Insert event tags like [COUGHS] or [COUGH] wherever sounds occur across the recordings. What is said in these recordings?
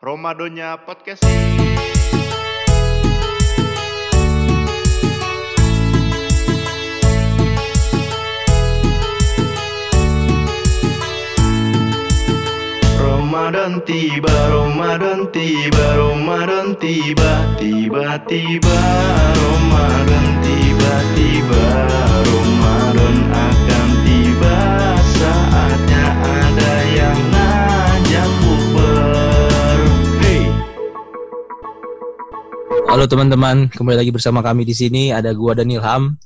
Romadonya podcast. Ramadan tiba, Ramadan tiba, Ramadan tiba, tiba-tiba Ramadan tiba-tiba Ramadan akan tiba Halo teman-teman, kembali lagi bersama kami di sini. Ada gua dan Ilham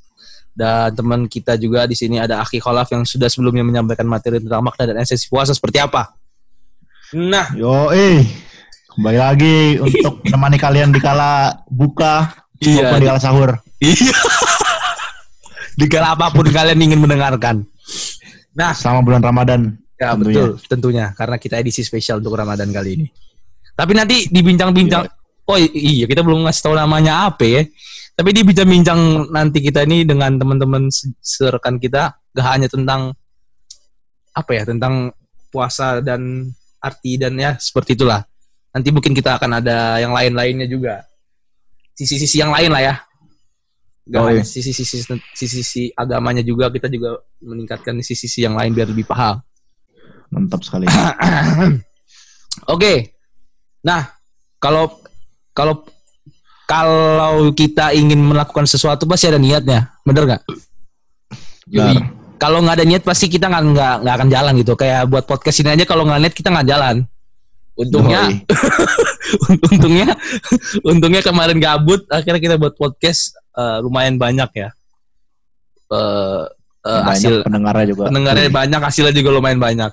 dan teman kita juga di sini ada Aki Kholaf yang sudah sebelumnya menyampaikan materi tentang makna dan esensi puasa seperti apa. Nah, Yo, eh, kembali lagi untuk [LAUGHS] menemani kalian di kala buka Iya, di kala sahur. iya. Di kala apa pun kalian ingin mendengarkan. Nah, Selama bulan Ramadan. ya tentunya. betul, tentunya karena kita edisi spesial untuk Ramadan kali ini. Tapi nanti dibincang-bincang. Oh iya, kita belum ngasih tahu namanya apa ya. Tapi dibincang-bincang nanti kita ini dengan teman-teman se- serekan kita, gak hanya tentang apa ya, tentang puasa dan arti dan ya seperti itulah. Nanti mungkin kita akan ada yang lain-lainnya juga. Sisi-sisi yang lain lah ya. Gak Oh, hanya iya. sisi-sisi sisi-sisi agamanya juga kita juga meningkatkan sisi-sisi yang lain biar lebih paham. Mantap sekali. [COUGHS] Oke. Nah, kalau kalau kalau kita ingin melakukan sesuatu pasti ada niatnya, bener nggak? Benar. Kalau nggak ada niat pasti kita nggak nggak nggak akan jalan gitu. Kayak buat podcast ini aja kalau nggak niat kita nggak jalan. Untungnya, [LAUGHS] untungnya, untungnya kemarin gabut, akhirnya kita buat podcast eh, lumayan banyak ya. Eh, eh, Banyak hasil pendengarnya juga. pendengarnya banyak, hasilnya juga lumayan banyak.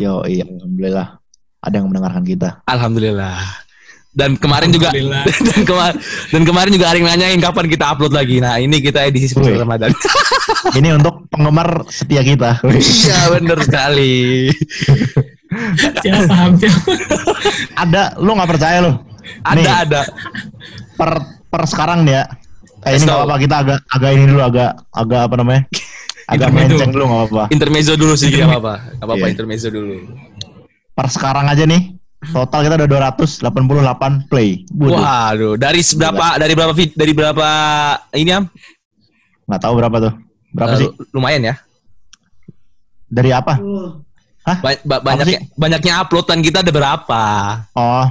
Yo, iya, alhamdulillah. Ada yang mendengarkan kita. Alhamdulillah. Dan kemarin juga [LAUGHS] dan, kema- dan kemarin juga yang nanyain kapan kita upload lagi. Nah, ini kita edisi spesial. Ramadan. [LAUGHS] Ini untuk penggemar setia kita. [LAUGHS] Iya, bener sekali. Siapa paham siapa? ada, lu nggak percaya lu? Ada Nih, ada. per per sekarang nih ya. Eh, ini nggak apa-apa kita agak agak ini dulu agak agak apa namanya? Agak menceng dulu nggak apa-apa. Intermezzo dulu sih enggak apa-apa. Enggak apa-apa Iya. intermezzo dulu. Per sekarang aja nih. Total kita udah 288 play. Waduh. Waduh, dari berapa dari berapa vid, dari berapa ini am? Nggak tahu berapa tuh. Berapa Eh, sih? Lumayan ya. Dari apa? Hah? Ba- ba- Apa banyaknya banyaknya uploadan kita ada berapa? Oh,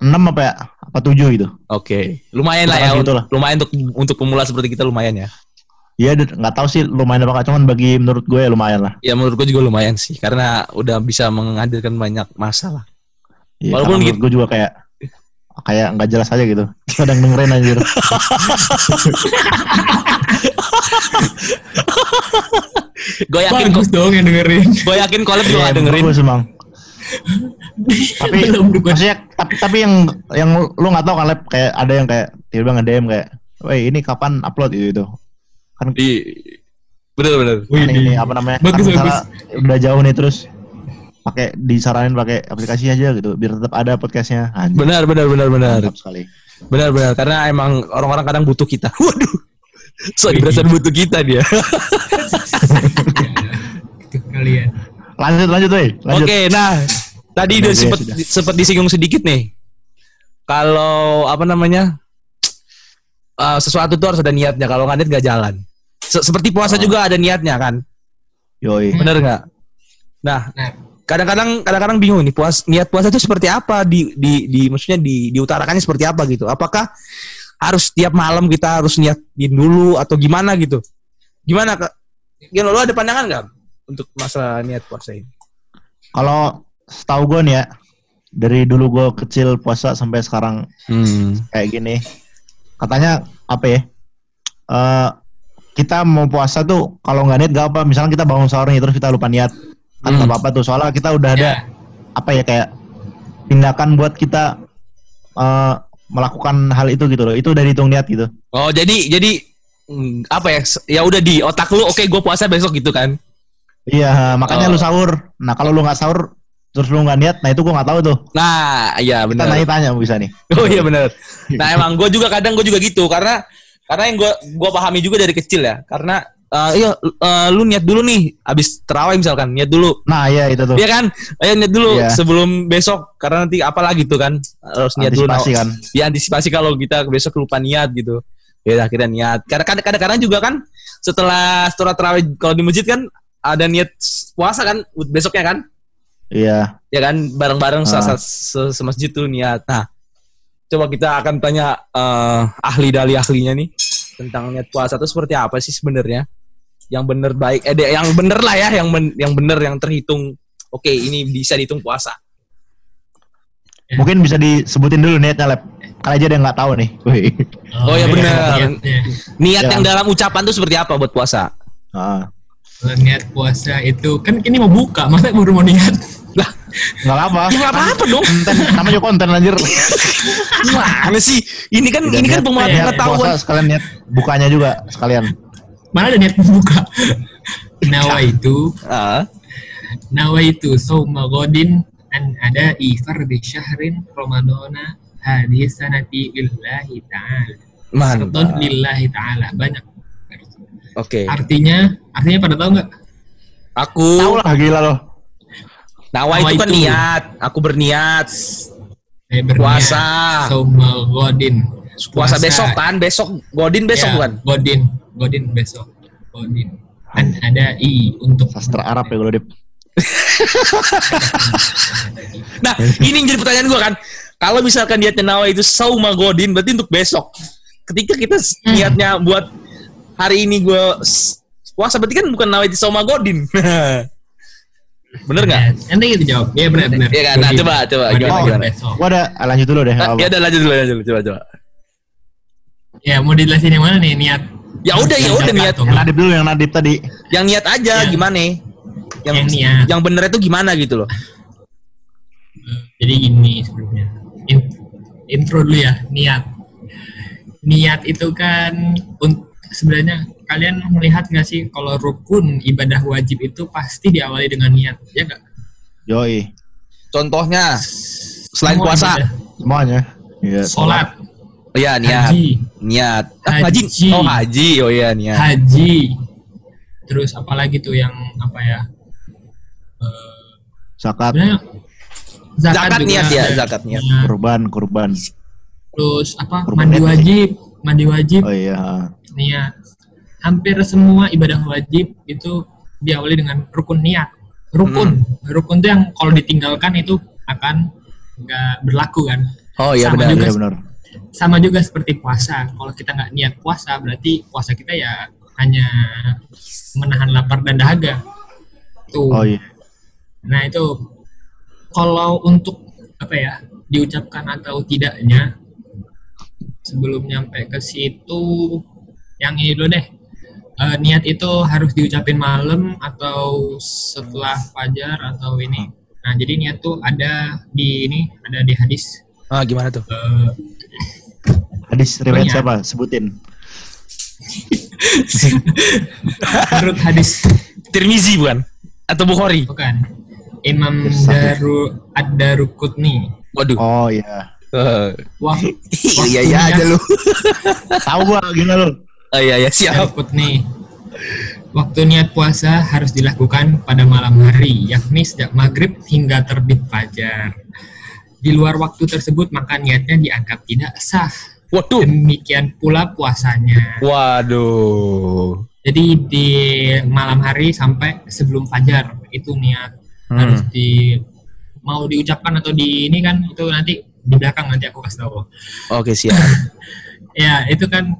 6 apa ya? Apa 7 gitu? Oke, lumayan lah ya. Gitu lah. Lumayan untuk untuk pemula seperti kita lumayan ya. Iya, nggak tahu sih lumayan apa cuman bagi menurut gue ya lumayan lah. Ya menurut gue juga lumayan sih karena udah bisa menghadirkan banyak masalah. Iya, Walaupun gitu- gue juga kayak kayak nggak jelas aja gitu. Kadang dengerin anjir. Gue yakin kok Bagus dong yang dengerin. gue yakin collab juga Iya, gak dengerin. Bagus emang. tapi Belum maksudnya tapi, tapi yang yang lu nggak tahu kan Lep, kayak ada yang kayak tiba-tiba nge-DM kayak, "Woi, ini kapan upload gitu?" gitu. Kan Di bener bener. Wih, kan ini apa namanya? Bagus, kan misalnya udah jauh nih terus pakai disaranin pakai aplikasi aja gitu biar tetap ada podcastnya. Anjir, Benar benar benar benar. mantap sekali. Benar benar karena emang orang-orang kadang butuh kita. [LAUGHS] Waduh. So berasa butuh kita dia. Kalian. Lanjut lanjut woi. Lanjut. Oke, nah tadi udah sempat sempat disinggung sedikit nih. Kalau apa namanya? eh, sesuatu tuh harus ada niatnya. Kalau nggak niat nggak jalan. Se- seperti puasa Oh. juga ada niatnya kan? Yoi. Bener nggak? Nah, Nah. Kadang-kadang kadang-kadang bingung nih puas niat puasa itu seperti apa di di di maksudnya di diutarakannya seperti apa gitu. Apakah harus tiap malam kita harus niatin dulu atau gimana gitu? Gimana kak? Gimana lo ada pandangan nggak untuk masalah niat puasa ini? Kalau setahu gue nih ya, dari dulu gue kecil puasa sampai sekarang Hmm. kayak gini, katanya apa ya? Eh kita mau puasa tuh kalau nggak niat gak apa. Misalnya kita bangun sahur nih terus kita lupa niat, kan Hmm. apa-apa tuh. Soalnya kita udah ada Ya. apa ya kayak tindakan buat kita eh melakukan hal itu gitu loh. Itu udah dihitung niat gitu. Oh jadi jadi mm, apa ya? Ya udah di otak lu, oke gue puasa besok gitu kan? Iya, makanya Oh. lu sahur. Nah kalau lu nggak sahur terus lu nggak niat, nah itu gue nggak tahu tuh. Nah, iya Kita benar. tanya-tanya bisa nih. Oh iya benar. Nah [LAUGHS] emang gue juga kadang gue juga gitu karena karena yang gue gue pahami juga dari kecil ya karena eh, iya eh, lu niat dulu nih abis terawih misalkan niat dulu Nah, iya itu tuh. Iya kan? Ayo niat dulu Iya. sebelum besok karena nanti apa lagi tuh kan harus niat dulu. Antisipasi no. kan. Ya antisipasi kalau kita besok lupa niat gitu. Ya akhirnya niat. Karena kadang- kadang-kadang juga kan setelah setelah terawih kalau di masjid kan ada niat puasa kan besoknya kan? Iya. Ya kan bareng-bareng se- semasjid tuh niat. Nah, coba kita akan tanya eh, ahli dari ahlinya nih tentang niat puasa itu seperti apa sih sebenarnya? Yang bener baik, eh yang bener lah ya, yang ben- yang bener yang terhitung. Oke, ini bisa dihitung puasa. Mungkin bisa disebutin dulu niatnya, Lep. Kali aja dia nggak tahu nih. Wih. Oh, ya iya, benar. Niat Ya. yang dalam ucapan tuh seperti apa buat puasa? Ah, niat puasa itu kan ini mau buka, masa baru mau niat? Lah, nggak apa-apa. ya nggak apa-apa dong. Konten, namanya juga konten anjir. Gimana sih? Ini kan Tidak ini kan niat- pengetahuan. puasa sekalian niat bukanya juga sekalian. Mana ada niat buka? [LAUGHS] Nawa itu, Ah, nawa itu sauma godin an ada ifar di syahrin ramadana hadis sanati lillahi ta'ala. Mantap. lillahi ta'ala. Banyak. Oke. Artinya, artinya pada tahu nggak? Aku Tahu lah gila loh. nawa Nawa itu kan itu. niat. Aku berniat Eh, berniat. puasa. Sauma godin. Puasa besok kan? Besok Godin besok Ya, bukan? Godin, Godin besok. Godin. An ada i untuk Sastra Arab ya kalau [LAUGHS] Dip. Nah, ini yang jadi pertanyaan gua kan. Kalau misalkan niatnya nawa itu sauma Godin berarti untuk besok. Ketika kita Hmm. niatnya buat hari ini gua s- puasa berarti kan bukan nawa itu sauma Godin. [LAUGHS] Bener nggak? Ya, Nanti kita jawab. Iya benar benar. Iya kan? Nah, coba, coba, gimana, untuk gimana? Gua ada lanjut dulu deh. nggak Ah, apa-apa. Ya udah lanjut dulu, lanjut dulu. Coba, coba. Ya mau dijelasin yang mana nih niat? Ya udah, ya udah, niat. Yang? Nadib dulu yang Nadib tadi. Yang niat aja Ya. gimana? Yang Yang niat. yang bener itu gimana gitu loh. Jadi gini sebelumnya. In- intro dulu ya niat. Niat itu kan sebenarnya kalian melihat nggak sih kalau rukun ibadah wajib itu pasti diawali dengan niat, ya nggak? Yoi. Contohnya selain Semua puasa. ibadah. Semuanya. Iya. Sholat, Iya, niat. haji, Niat. Ah, haji. Haji. Oh, haji. Oh iya, niat. haji. Terus apalagi tuh yang apa ya? Eh, Zakat, Zakat juga niat ya, zakat niat. kurban, kurban. Terus apa? Kurban Mandi niat wajib, mandi wajib, Oh iya. niat. Hampir semua ibadah wajib itu diawali dengan rukun niat. Rukun, Hmm. rukun itu yang kalau ditinggalkan itu akan nggak berlaku kan. Oh iya Sama benar. juga. Iya benar. Sama juga seperti puasa. Kalau kita nggak niat puasa, berarti puasa kita ya hanya menahan lapar dan dahaga. Tuh. Oh iya. Nah itu kalau untuk apa ya diucapkan atau tidaknya sebelum nyampe ke situ yang ini dulu deh Eh, niat itu harus diucapin malam atau setelah fajar atau ini. Nah jadi niat tuh ada di ini ada di hadis. Ah gimana tuh? Eh, Hadis riwayat Banyak. siapa? Sebutin. [LAUGHS] menurut hadis Tirmizi bukan? Atau Bukhari? bukan Imam. Daru Ad-Darukutni. Waduh. Oh iya. Eh, Wah, iya iya aja lu. [LAUGHS] Tahu gua gila lu. Oh iya iya siap. Darukut nih. Waktu niat puasa harus dilakukan pada malam hari, yakni sejak maghrib hingga terbit fajar. Di luar waktu tersebut, maka niatnya dianggap tidak sah. Waduh. Demikian pula puasanya. Waduh. Jadi di malam hari sampai sebelum fajar itu niat Hmm. harus di mau diucapkan atau di ini kan itu nanti di belakang nanti aku kasih tahu. Oke siap. [LAUGHS] Ya, itu kan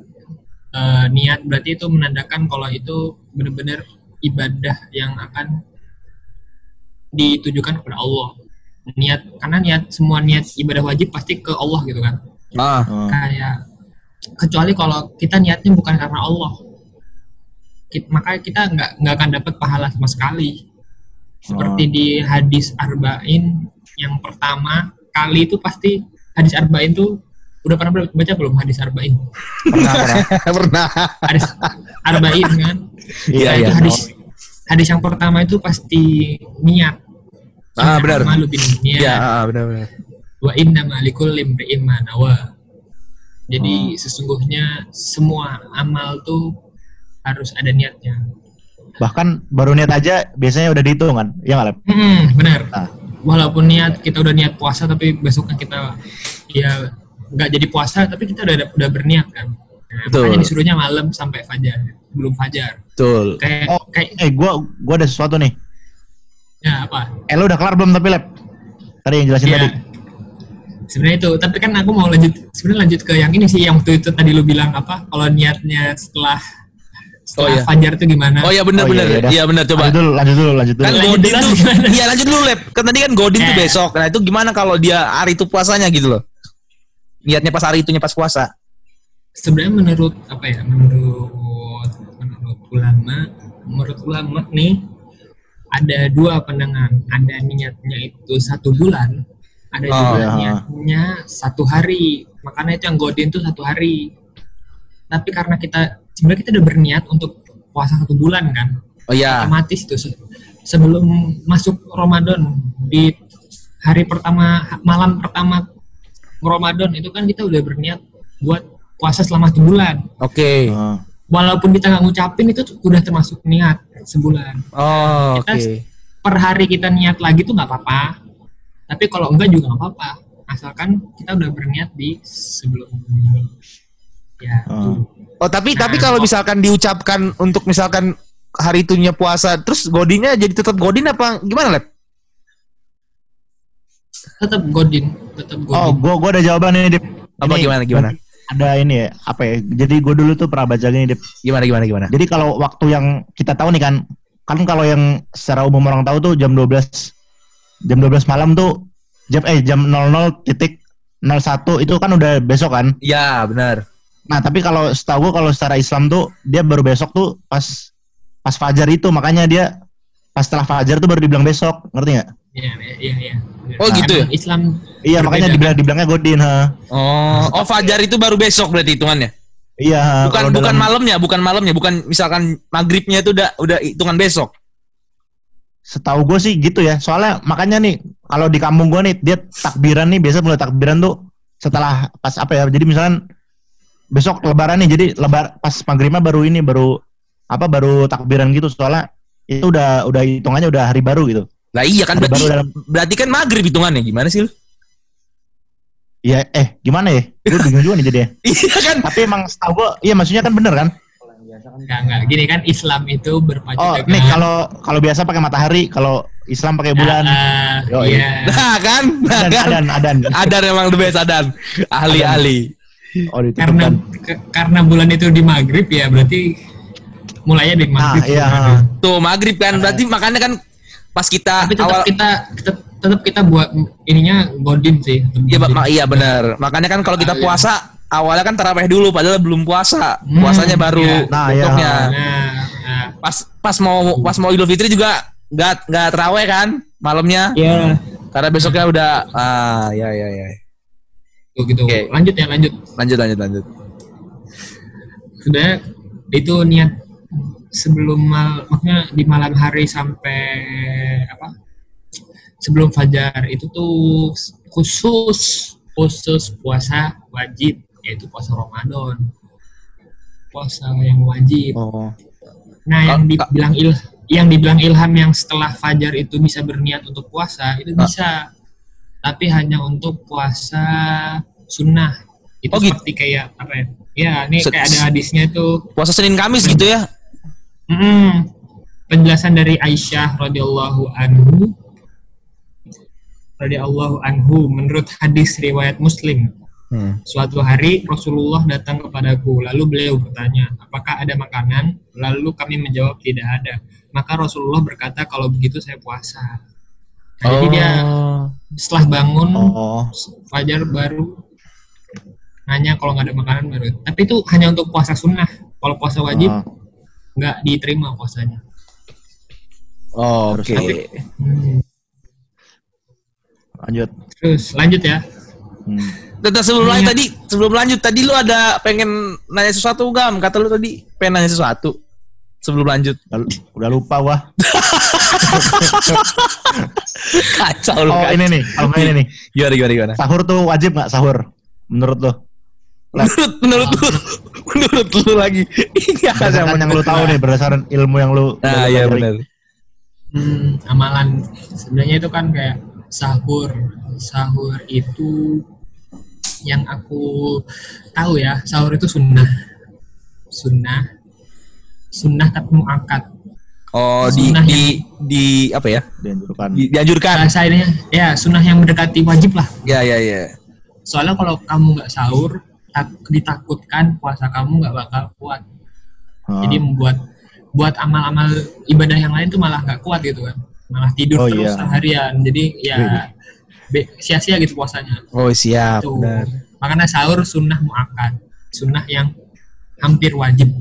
eh, niat berarti itu menandakan kalau itu benar-benar ibadah yang akan ditujukan kepada Allah. Niat karena niat semua niat ibadah wajib pasti ke Allah gitu kan. Ah. Kayak kecuali kalau kita niatnya bukan karena Allah. Ki- maka kita nggak nggak akan dapat pahala sama sekali. Seperti di hadis arba'in yang pertama kali itu pasti hadis arba'in tuh udah pernah baca belum hadis arba'in? Pernah, pernah. [LAUGHS] pernah. hadis arba'in kan Iya, Nah, iya. itu hadis hadis yang pertama itu pasti niat Ah, benar. malu bin niat Iya, ah, benar benar. Wa inna malikul limri'in ma nawa Oh. jadi sesungguhnya semua amal tuh harus ada niatnya. Bahkan baru niat aja biasanya udah dihitung kan? Iya nggak? Hmm, benar. Ah. Walaupun niat kita udah niat puasa tapi besoknya kita ya nggak jadi puasa tapi kita udah udah berniat kan. Nah, Betul. makanya disuruhnya malam sampai fajar, belum fajar. Betul. Kayak Oh, kayak eh gua gua ada sesuatu nih. ya apa? Eh lu udah kelar belum tapi Lep? Tadi yang jelasin Iya. tadi. Sebenarnya itu, tapi kan aku mau lanjut sebenarnya lanjut ke yang ini sih yang waktu itu tadi lu bilang apa? Kalau niatnya setelah setelah Oh, iya. fajar itu gimana? Oh iya benar Oh, iya, benar. iya, dah. Iya benar coba. Lanjut dulu, lanjut dulu, lanjut dulu. Kan Lanjut Godin dulu, tuh? Iya lanjut dulu Lep. Kan tadi kan Godin tuh Eh. besok. Nah itu gimana kalau dia hari itu puasanya gitu loh. Niatnya pas hari itunya pas puasa. sebenarnya menurut apa ya menurut menurut ulama menurut ulama nih ada dua pandangan ada niatnya itu satu bulan ada Oh, juga ya. niatnya satu hari makanya itu yang godin tuh satu hari tapi karena kita sebenarnya kita udah berniat untuk puasa satu bulan kan Oh iya. otomatis itu se- sebelum masuk Ramadan di hari pertama malam pertama Ramadan itu kan kita udah berniat buat puasa selama satu bulan Oke. Ah. walaupun kita nggak ngucapin itu udah termasuk niat sebulan Oh Kita oke. per hari kita niat lagi tuh nggak apa-apa tapi kalau enggak juga nggak apa-apa asalkan kita udah berniat di sebelum ya Oh. Oh tapi Nah, tapi kalau oh. misalkan diucapkan untuk misalkan hari itunya puasa, terus Godinnya jadi tetap Godin apa gimana Lep? tetap godin tetap godin Oh, gua gua ada jawaban ini, Dip. Apa Ini gimana gimana? Ada ini ya, apa ya? Jadi gua dulu tuh pernah baca gini, Dip. Gimana gimana gimana? Jadi kalau waktu yang kita tahu nih kan, kan kalau yang secara umum orang tahu tuh jam 12 jam 12 malam tuh jam eh jam 00 titik 01 itu kan udah besok kan. Iya benar. Nah, tapi kalau setahu gua kalau secara Islam tuh dia baru besok tuh pas pas fajar itu makanya dia pas setelah fajar tuh baru dibilang besok, ngerti nggak? Iya, iya, iya. Oh, gitu ya? Islam Iya, Berbeda, makanya kan? dibilang dibilangnya godin, ha. Oh, oh Fajar itu baru besok berarti hitungannya. Iya. Bukan bukan dalam- malamnya, bukan malamnya, bukan misalkan maghribnya itu udah udah hitungan besok. Setahu gue sih gitu ya. Soalnya makanya nih kalau di kampung gue nih dia takbiran nih biasa mulai takbiran tuh setelah pas apa ya. Jadi misalkan besok lebaran nih jadi lebar pas maghribnya baru ini baru apa baru takbiran gitu soalnya itu udah udah hitungannya udah hari baru gitu. Lah iya kan Hari berarti baru dalam berarti kan maghrib hitungannya gimana sih lu? Iya eh gimana ya? Gue bingung juga nih jadinya. [LAUGHS] Iya kan? Tapi emang setahu gue iya maksudnya kan bener kan? Enggak enggak gini kan Islam itu berpacu Oh, dengan nih kalau kalau biasa pakai matahari, kalau Islam pakai bulan. Ah, Yoi. iya. [LAUGHS] Nah kan? Nah, Adan, kan? adan, adan. Adan emang the best Adan. Ahli-ahli. Oh, ditutup karena kan. ke- karena bulan itu di maghrib ya berarti mulainya di Ah, maghrib iya. sebenarnya. ha. Tuh maghrib kan berarti makanya kan pas kita tapi tetap awal kita tetap, tetap kita buat ininya godin sih Iya, iya benar. Makanya kan kalau kita Ah, iya. puasa awalnya kan taraweh dulu padahal belum puasa. Hmm, Puasanya baru iya. Nah, bentuknya. nah, Pas pas mau pas mau Idul Fitri juga nggak nggak taraweh kan malamnya. ya Karena besoknya udah ah ya ya ya. tuh gitu Oke. lanjut ya lanjut Lanjut lanjut lanjut. sudah itu niat sebelum mal, maksudnya di malam hari sampai apa sebelum fajar itu tuh khusus khusus puasa wajib yaitu puasa Ramadan. Puasa yang wajib. Oh. nah yang dibilang il yang dibilang ilham yang setelah fajar itu bisa berniat untuk puasa itu bisa. Tapi hanya untuk puasa sunnah. Itu Oh, gitu. seperti kayak apa ya? Ya ini Se- kayak ada hadisnya tuh Puasa Senin Kamis gitu ya. Mm-mm. penjelasan dari Aisyah radhiyallahu anhu radhiyallahu anhu menurut hadis riwayat Muslim Hmm. Suatu hari Rasulullah datang kepadaku, lalu beliau bertanya, apakah ada makanan? Lalu kami menjawab tidak ada. Maka Rasulullah berkata, kalau begitu saya puasa. Nah, Jadi dia setelah bangun Oh. fajar baru nanya kalau nggak ada makanan baru. Tapi itu hanya untuk puasa sunnah. Kalau puasa wajib Oh. nggak diterima puasanya. Oh, Oke. Tapi- Hmm. Lanjut. Terus lanjut ya. Hmm. Tentang sebelum Iya. lanjut tadi, sebelum lanjut tadi lu ada pengen nanya sesuatu gam? Kata lu tadi pengen nanya sesuatu sebelum lanjut. Udah, udah lupa wah. [LAUGHS] Kacau lu. Oh kacau. ini nih, kalau nggak ini nih. Gimana gimana gimana? Sahur tuh wajib nggak sahur? Menurut lo? Menurut menurut lu, menurut lu lagi. Ini Berdasarkan yang lu tahu nih, berdasarkan ilmu yang lu Nah, iya benar. Hmm, amalan sebenarnya itu kan kayak sahur. Sahur itu yang aku tahu ya, sahur itu sunnah. Sunnah. Sunnah tapi muakkad. Oh, di Sunnah di di apa ya? dianjurkan. Di, dianjurkan. Bahasa ini ya sunnah yang mendekati wajib lah. Ya ya ya. Soalnya kalau kamu nggak sahur, tak, ditakutkan puasa kamu nggak bakal kuat. Ah. Jadi membuat buat amal-amal ibadah yang lain tuh malah nggak kuat gitu kan. Malah tidur Oh, terus iya. seharian. Jadi ya sia-sia gitu puasanya. Oh, siap. Tuh. Benar. Makanya sahur sunnah muakkad. Sunnah yang hampir wajib.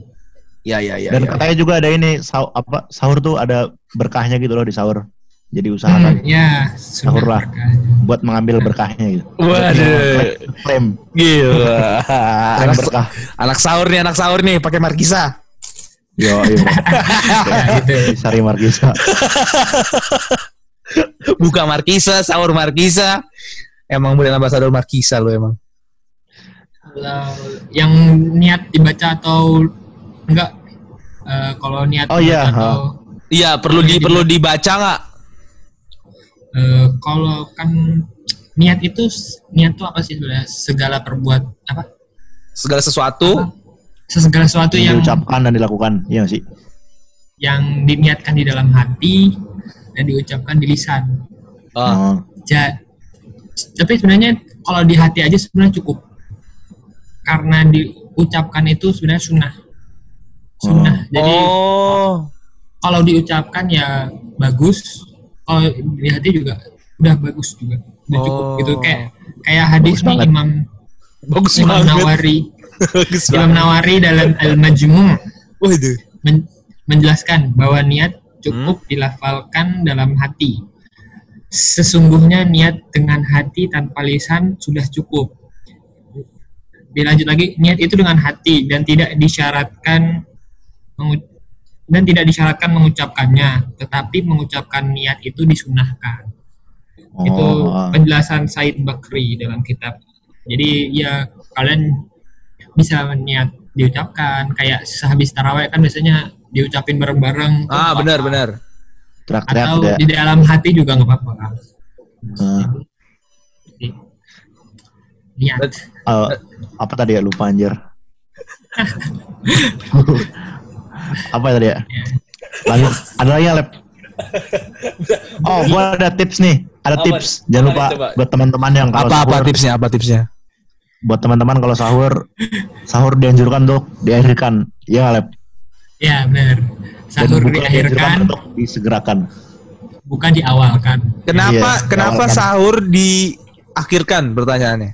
Ya ya ya. Dan ya. katanya juga ada ini sahur, apa sahur tuh ada berkahnya gitu loh di sahur. Jadi Hmm, usahakan ya, Sahur sunnah lah. berkah. buat mengambil berkahnya gitu. Waduh. Klaim, Gila. anak, berkah. anak sahur nih, anak sahur nih pakai markisa. Yo, yo. [LAUGHS] Ya, gitu. Sari Margisa. [LAUGHS] Buka markisa, sahur markisa. Emang boleh ambasador markisa lu emang. Kalau yang niat dibaca atau enggak eh, kalau niat Oh, iya, atau Iya, perlu di perlu dibaca nggak? eh, kalau kan niat itu niat itu apa sih sebenarnya segala perbuat apa Segala sesuatu. segala sesuatu yang diucapkan dan dilakukan. Iya nggak sih? yang diniatkan di dalam hati dan diucapkan di lisan. Oh, Oh. Ja, tapi sebenarnya kalau di hati aja sebenarnya cukup karena diucapkan itu sebenarnya sunnah sunnah jadi oh. kalau diucapkan ya bagus kalau di hati juga udah bagus juga udah cukup Oh. gitu kayak kayak hadis Bagus nih. Imam bagus Imam banget. Nawari [LAUGHS] Bagus Imam banget. Nawari dalam Al Majmu' Waduh. men- menjelaskan bahwa niat Hmm. cukup dilafalkan dalam hati. Sesungguhnya niat dengan hati tanpa lisan sudah cukup. Dilanjut lagi, niat itu dengan hati dan tidak disyaratkan dan tidak disyaratkan mengucapkannya, tetapi mengucapkan niat itu disunahkan. Itu Oh. penjelasan Said Bakri dalam kitab. Jadi ya kalian bisa niat diucapkan kayak sehabis taraweh kan biasanya diucapin bareng-bareng. Ah, nggak benar apa-apa. benar. Teriak-teriak Atau tidak. di dalam hati juga nggak apa-apa. Jadi, Niat. eh, apa tadi ya lupa anjir. [LAUGHS] apa tadi ya? Lanjut. Ada lagi ya, Lep? [LAUGHS] Oh, gua ada tips nih. Ada Apa? tips. Jangan lupa coba? buat teman-teman yang kalau Apa apa sahur, tipsnya? Apa tipsnya? buat teman-teman kalau sahur sahur dianjurkan untuk diakhirkan. Iya, nggak, Lep. Ya benar. Sahur bukan diakhirkan, untuk disegerakan. bukan diawalkan. Kenapa Iya, kenapa awal kan. sahur diakhirkan pertanyaannya?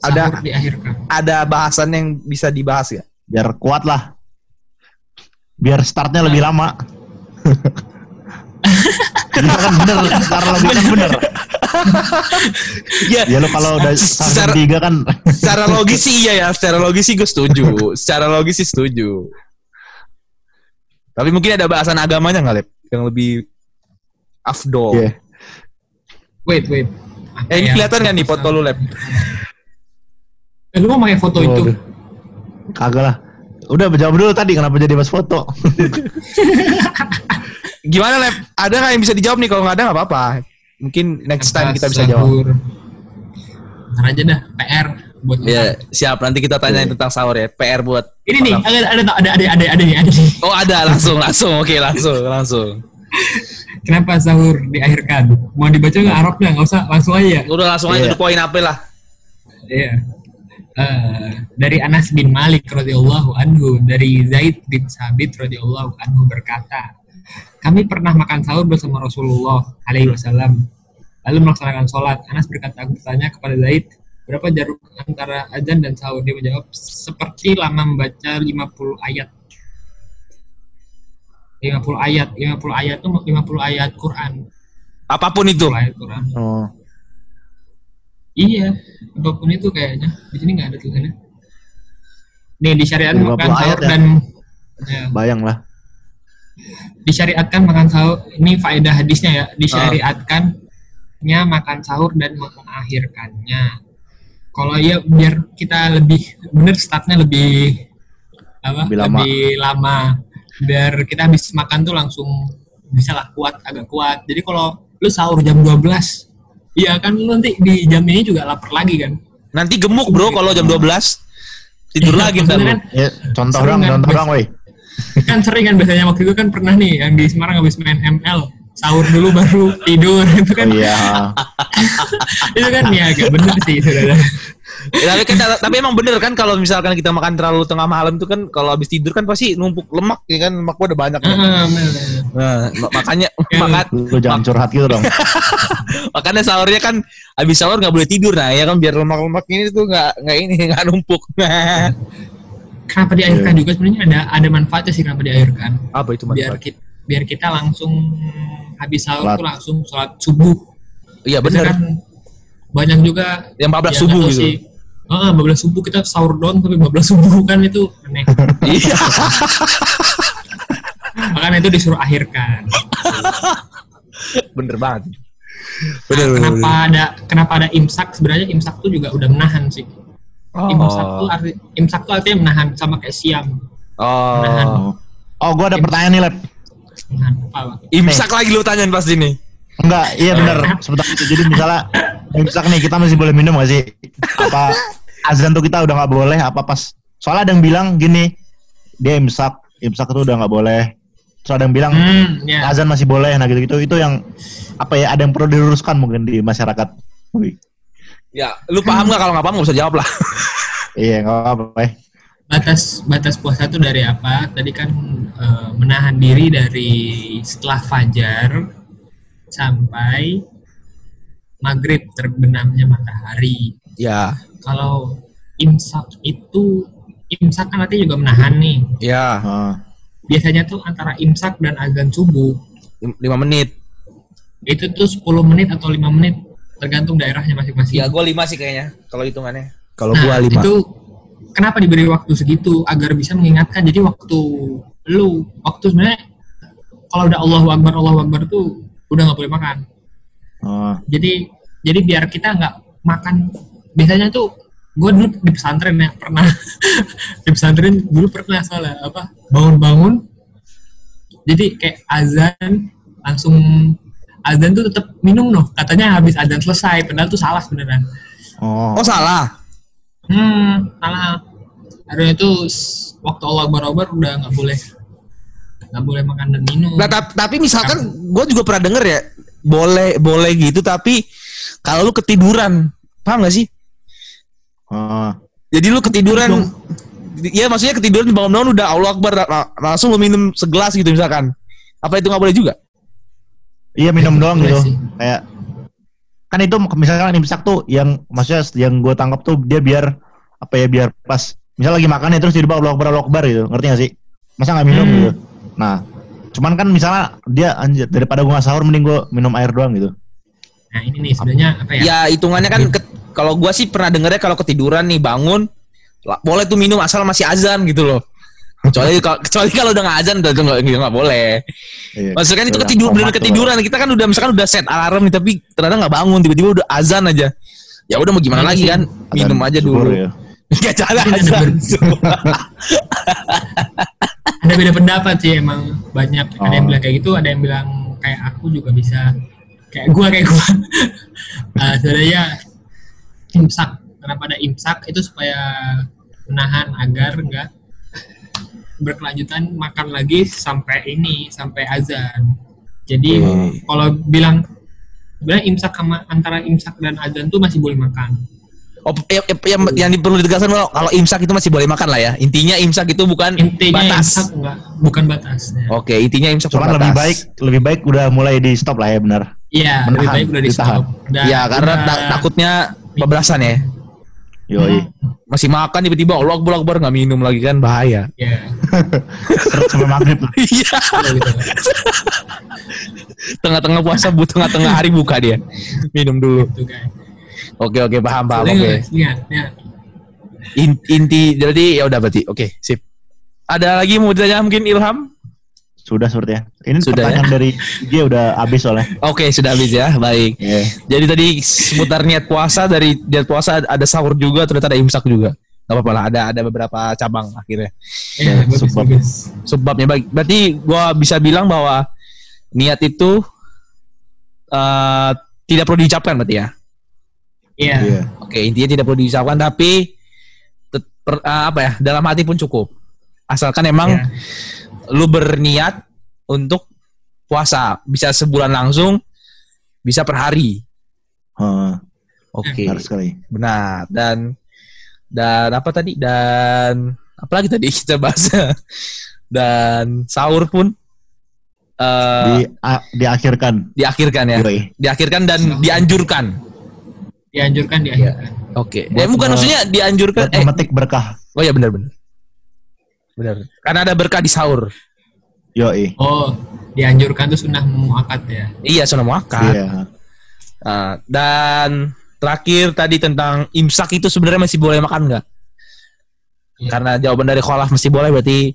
Ada- Sahur diakhirkan. Ada bahasan yang bisa dibahas ya? Biar kuat lah. Biar startnya lebih lama. [LAUGHS] Kan bener, kan bener. Iya. Ya lo kalau udah Secara- tiga kan secara logis sih iya ya, secara logis sih gue setuju. secara logis sih setuju. Tapi mungkin ada bahasan agamanya nggak, Lep? Yang lebih afdol. Iya. Wait, wait. Apa Eh, ini kelihatan nggak nih foto lu, Lep? Eh, Lu mau pakai foto itu? Waduh. Kagak lah. Udah jawab dulu tadi kenapa jadi bahas foto. [LAUGHS] Gimana, Lep? Ada nggak yang bisa dijawab nih? Kalau nggak ada nggak apa-apa. Mungkin next time kita bisa jawab. Ntar aja dah, PR buat. Iya, siap. Nanti kita tanyain tentang sahur ya. PR buat Ini nih, ada ada ada ada ada ada nih, ada nih. Oh ada langsung langsung oke langsung langsung. Kenapa sahur diakhirkan? Mau dibaca nggak Arabnya? Nggak usah, langsung aja. Udah langsung aja Iya. the point apa lah. Iya. Eh, dari Anas bin Malik radhiyallahu anhu, dari Zaid bin Sabit radhiyallahu anhu berkata, kami pernah makan sahur bersama Rasulullah alaihi wasallam. Lalu melaksanakan sholat. Anas berkata, aku bertanya kepada Zaid, berapa jarak antara azan dan sahur? Dia menjawab, seperti lama membaca 50 ayat. 50 ayat, 50 ayat itu 50 ayat Quran. Apa pun itu. 50 ayat Quran. Oh. Iya, apa pun itu kayaknya. Di sini nggak ada tulisannya. Nih disyariatkan 50 makan sahur ya? dan ya, Bayang lah. disyariatkan makan sahur. Ini faedah hadisnya ya. Disyariatkannya makan sahur dan mengakhirkannya. Kalau ya biar kita lebih bener startnya lebih apa Lebih lama. lebih lama. Biar kita habis makan tuh langsung bisa lah kuat agak kuat. Jadi kalau lu sahur jam 12 iya kan lu nanti di jam ini juga lapar lagi kan? Nanti gemuk bro kalau jam 12 tidur Iya, lagi ntar kan, Ya, contoh dong, kan, contoh dong, woi. [LAUGHS] kan sering kan biasanya waktu itu kan pernah nih yang di Semarang habis main ML sahur dulu baru tidur itu kan Oh, iya. [LAUGHS] itu kan ya agak bener sih saudara Ya, tapi, kan, tapi emang bener kan kalau misalkan kita makan terlalu tengah malam tuh kan kalau habis tidur kan pasti numpuk lemak ya kan lemak gua udah banyak. kan. Nah, ma- makanya [LAUGHS] Ya, makan Lu jangan curhat gitu dong. [LAUGHS] makanya sahurnya kan habis sahur nggak boleh tidur nah ya kan biar lemak-lemak ini tuh nggak nggak ini nggak numpuk. kenapa diairkan juga sebenarnya ada ada manfaatnya sih kenapa diairkan Apa itu biar kita biar kita langsung habis sahur tuh langsung sholat subuh Iya bener. kan banyak juga Yang 14 yang subuh gitu. sih, Heeh, 14 subuh kita sahur doang tapi 15 [LAUGHS] subuh kan itu aneh. Iya. [LAUGHS] Makanya itu disuruh akhirkan. bener banget. Nah, Bener, bener, kenapa ada kenapa ada imsak? Sebenarnya imsak tuh juga udah menahan sih. Oh. Imsak tuh arti, imsak tuh artinya menahan sama kayak siam. Menahan. Oh. Oh, gua ada pertanyaan nih, Lep. Apa? Imsak lagi lu tanyain pasti nih. Enggak, iya bener. Sebentar. Jadi misalnya imsak nih, kita masih boleh minum gak sih? Apa azan tuh kita udah nggak boleh? Apa pas? Soalnya ada yang bilang gini, dia imsak, imsak itu udah nggak boleh. Terus ada yang bilang Hmm, ya. azan masih boleh. Nah gitu-gitu itu yang apa ya? Ada yang perlu diluruskan mungkin di masyarakat. Wih. Ya, lu paham nggak kalau nggak paham nggak usah jawab lah. Iya, nggak apa-apa. Batas batas puasa itu dari apa? Tadi kan eh, menahan diri dari setelah fajar sampai maghrib terbenamnya matahari. Ya, Kalau imsak itu imsak kan artinya juga menahan nih. ya, Ah. Biasanya tuh antara imsak dan azan subuh lima menit. itu tuh 10 menit atau 5 menit tergantung daerahnya masing-masing. Ya, gue lima sih kayaknya kalau hitungannya. Kalau Nah, gua lima. itu kenapa diberi waktu segitu agar bisa mengingatkan. Jadi waktu lu waktu sebenarnya kalau udah Allahu Akbar Allahu Akbar tuh udah nggak boleh makan. Ah. Jadi jadi biar kita nggak makan biasanya tuh gue dulu di pesantren ya pernah [LAUGHS] di pesantren dulu pernah soalnya apa bangun-bangun jadi kayak azan langsung azan tuh tetap minum noh katanya habis azan selesai padahal tuh salah sebenarnya Oh. Oh salah. Hmm, salah. Harusnya itu waktu Allah Akbar Akbar udah nggak boleh nggak boleh makan dan minum. Nah, tap- tapi misalkan gue juga pernah denger ya, boleh boleh gitu, tapi kalau lu ketiduran, paham gak sih? Ah. Jadi lu ketiduran, Iya maksudnya ketiduran bangun-bangun udah Allah Akbar la- langsung lu minum segelas gitu misalkan. Apa itu nggak boleh juga? Iya minum doang Boleh gitu. sih. Kayak kan itu misalkan imsak tuh yang maksudnya yang gue tangkap tuh dia biar apa ya biar pas misal lagi makan ya terus tiba-tiba Allah Akbar Allah Akbar gitu. Ngerti gak sih? Masa nggak minum Hmm. gitu. Nah, cuman kan misalnya dia anjir daripada gue nggak sahur mending gue minum air doang gitu. Nah ini nih sebenarnya apa ya? Ya hitungannya kan ke- kalau gua sih pernah dengernya kalau ketiduran nih bangun lah, boleh tuh minum asal masih azan gitu loh. Kecuali [LAUGHS] kalau kecuali kalau udah nggak azan udah nggak nggak boleh. Iya. Maksudnya kan itu Udah ketidur komat bener tuh. ketiduran kita kan udah misalkan udah set alarm nih tapi ternyata nggak bangun tiba-tiba udah azan aja. Ya udah mau gimana Iya lagi kan? Minum aja dulu. [LAUGHS] ya. Gak jalan Mungkin ada azan. [LAUGHS] ada beda pendapat sih emang banyak. Ada yang Oh. bilang kayak gitu, ada yang bilang kayak aku juga bisa kayak gua kayak gua. Eh, sebenarnya imsak. Kenapa ada imsak itu supaya menahan agar enggak berkelanjutan makan lagi sampai ini sampai azan. Jadi Oke. kalau bilang bilang imsak sama antara imsak dan azan tuh masih boleh makan. Oh, ya- ya- yang, yang perlu ditegaskan kalau kalau imsak itu masih boleh makan lah ya. Intinya imsak itu bukan Intinya batas. imsak enggak bukan batasnya. Oke, intinya imsak bukan lebih batas. baik lebih baik udah mulai di stop lah ya benar. Iya, lebih baik udah di stop. Udah- Ya karena udah- ta- takutnya bablasan ya. Yoi. Masih makan tiba-tiba Allah Akbar Akbar nggak minum lagi kan bahaya. Ya, Terus sampai maghrib. Iya. kalau gitu. Tengah-tengah puasa bu tengah-tengah hari buka dia. Minum dulu. Gitu, guys. Oke oke paham paham oke. In- inti jadi ya udah berarti. Oke, sip. Ada lagi mau ditanya mungkin Ilham? Sudah sepertinya. Ini Sudah, pertanyaan dari IG udah habis soalnya. Oke, sudah habis ya. Baik. Iya. Jadi tadi seputar niat puasa dari niat puasa ada sahur juga, ternyata ada imsak juga. Gak apa-apa lah, ada ada beberapa cabang akhirnya. Ya, bagus, sebab- bagus. Sebabnya baik. Berarti gua bisa bilang bahwa niat itu eh tidak perlu diucapkan berarti ya. Iya. Iya. Oke, intinya tidak perlu diucapkan tapi per- eh, apa ya? Dalam hati pun cukup. Asalkan emang Iya. lu berniat untuk puasa, bisa sebulan langsung, bisa per hari. Heeh, Oke, benar sekali. benar. Dan dan apa tadi? Dan apa lagi tadi kita bahas? [LAUGHS] dan sahur pun eh Di a- diakhirkan. diakhirkan ya. Yoi. Diakhirkan dan dianjurkan. Dianjurkan diakhirkan. Oke. Buat eh bukan me- maksudnya dianjurkan Buat eh memetik berkah. oh ya benar benar. Benar. Karena ada berkah di sahur. Yoi. Oh, dianjurkan tuh sunnah muakat ya. Iya, sudah muakat. Iya. Nah, dan terakhir tadi tentang imsak itu sebenarnya masih boleh makan nggak? Iya. Karena jawaban dari Kholaf masih boleh berarti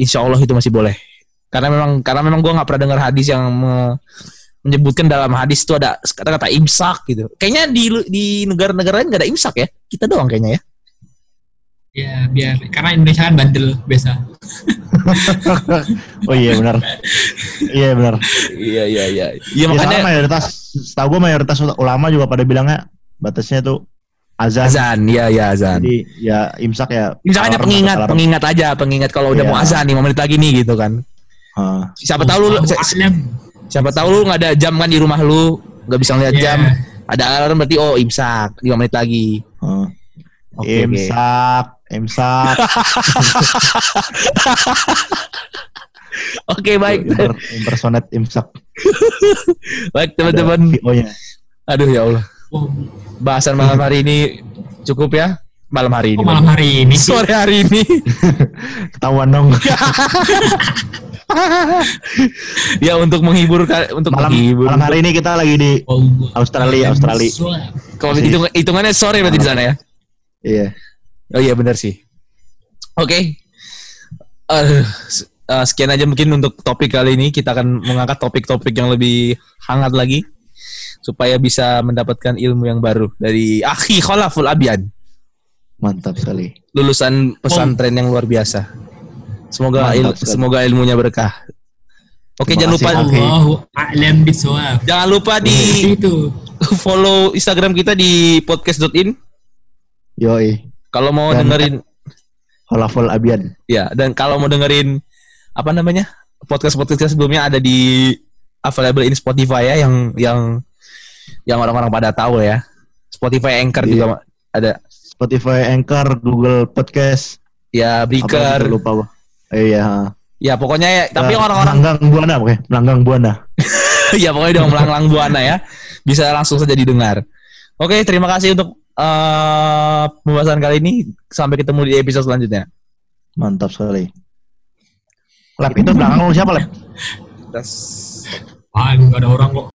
insya Allah itu masih boleh. Karena memang karena memang gue nggak pernah dengar hadis yang me- menyebutkan dalam hadis itu ada kata-kata imsak gitu. Kayaknya di di negara-negara lain nggak ada imsak ya. Kita doang kayaknya ya. Ya, biar karena Indonesia kan bandel biasa. [LAUGHS] Oh iya benar. iya benar. Iya iya iya. Iya Ya, makanya mayoritas setahu gue mayoritas ulama juga pada bilangnya batasnya tuh azan. azan, iya iya azan. Jadi ya imsak ya. Imsak hanya pengingat, alarm. pengingat aja, pengingat kalau udah Iya. mau azan 5 menit lagi nih gitu kan. Heeh. Siapa tahu lu siapa tahu lu nggak ada jam kan di rumah lu, nggak bisa ngeliat Iya. jam. Ada alarm berarti oh imsak 5 menit lagi. Heeh. Oke, oke. imsak, imsak. [LAUGHS] Oke, baik. Imper- impersonate imsak. [LAUGHS] Baik teman-teman. Aduh ya Allah. Oh, Bahasan malam hari ini cukup ya. Malam hari ini. kok malam hari ini? Sore hari ini. [LAUGHS] Ketahuan dong. ya untuk menghibur untuk malam, menghibur. malam hari ini kita lagi di Allah. Australia, Australia. Kalau hitung hitungannya sore berarti di sana ya. Iya. Oh iya benar sih. Oke. Eh, s- eh, sekian aja mungkin untuk topik kali ini kita akan mengangkat topik-topik yang lebih hangat lagi supaya bisa mendapatkan ilmu yang baru dari Akhi Khalaful Abian, Mantap sekali. lulusan pesantren yang luar biasa. Semoga il- semoga ilmunya berkah. Oke, Terima jangan lupa. Allahu a'lam bisawab. jangan lupa di Itu. follow Instagram kita di podcast.in Yoi. Kalau mau Dan- dengerin Halaful Abian. Ya, dan kalau mau dengerin apa namanya? podcast-podcast sebelumnya ada di available in Spotify ya yang yang yang orang-orang pada tahu ya. Spotify Anchor Iya. juga ada. Spotify, Anchor, Google Podcast. Ya, Breaker. lupa Iya. Ya, pokoknya ya, tapi Eh, orang-orang Melanggang Buana, oke. Melanggang Buana. [LAUGHS] ya pokoknya dong melanglang buana ya. Bisa langsung saja didengar. Oke, terima kasih untuk eh, pembahasan kali ini. Sampai ketemu di episode selanjutnya. Mantap sekali. Lab itu belakang lu siapa, Lab? Das. Ah, nggak ada orang kok.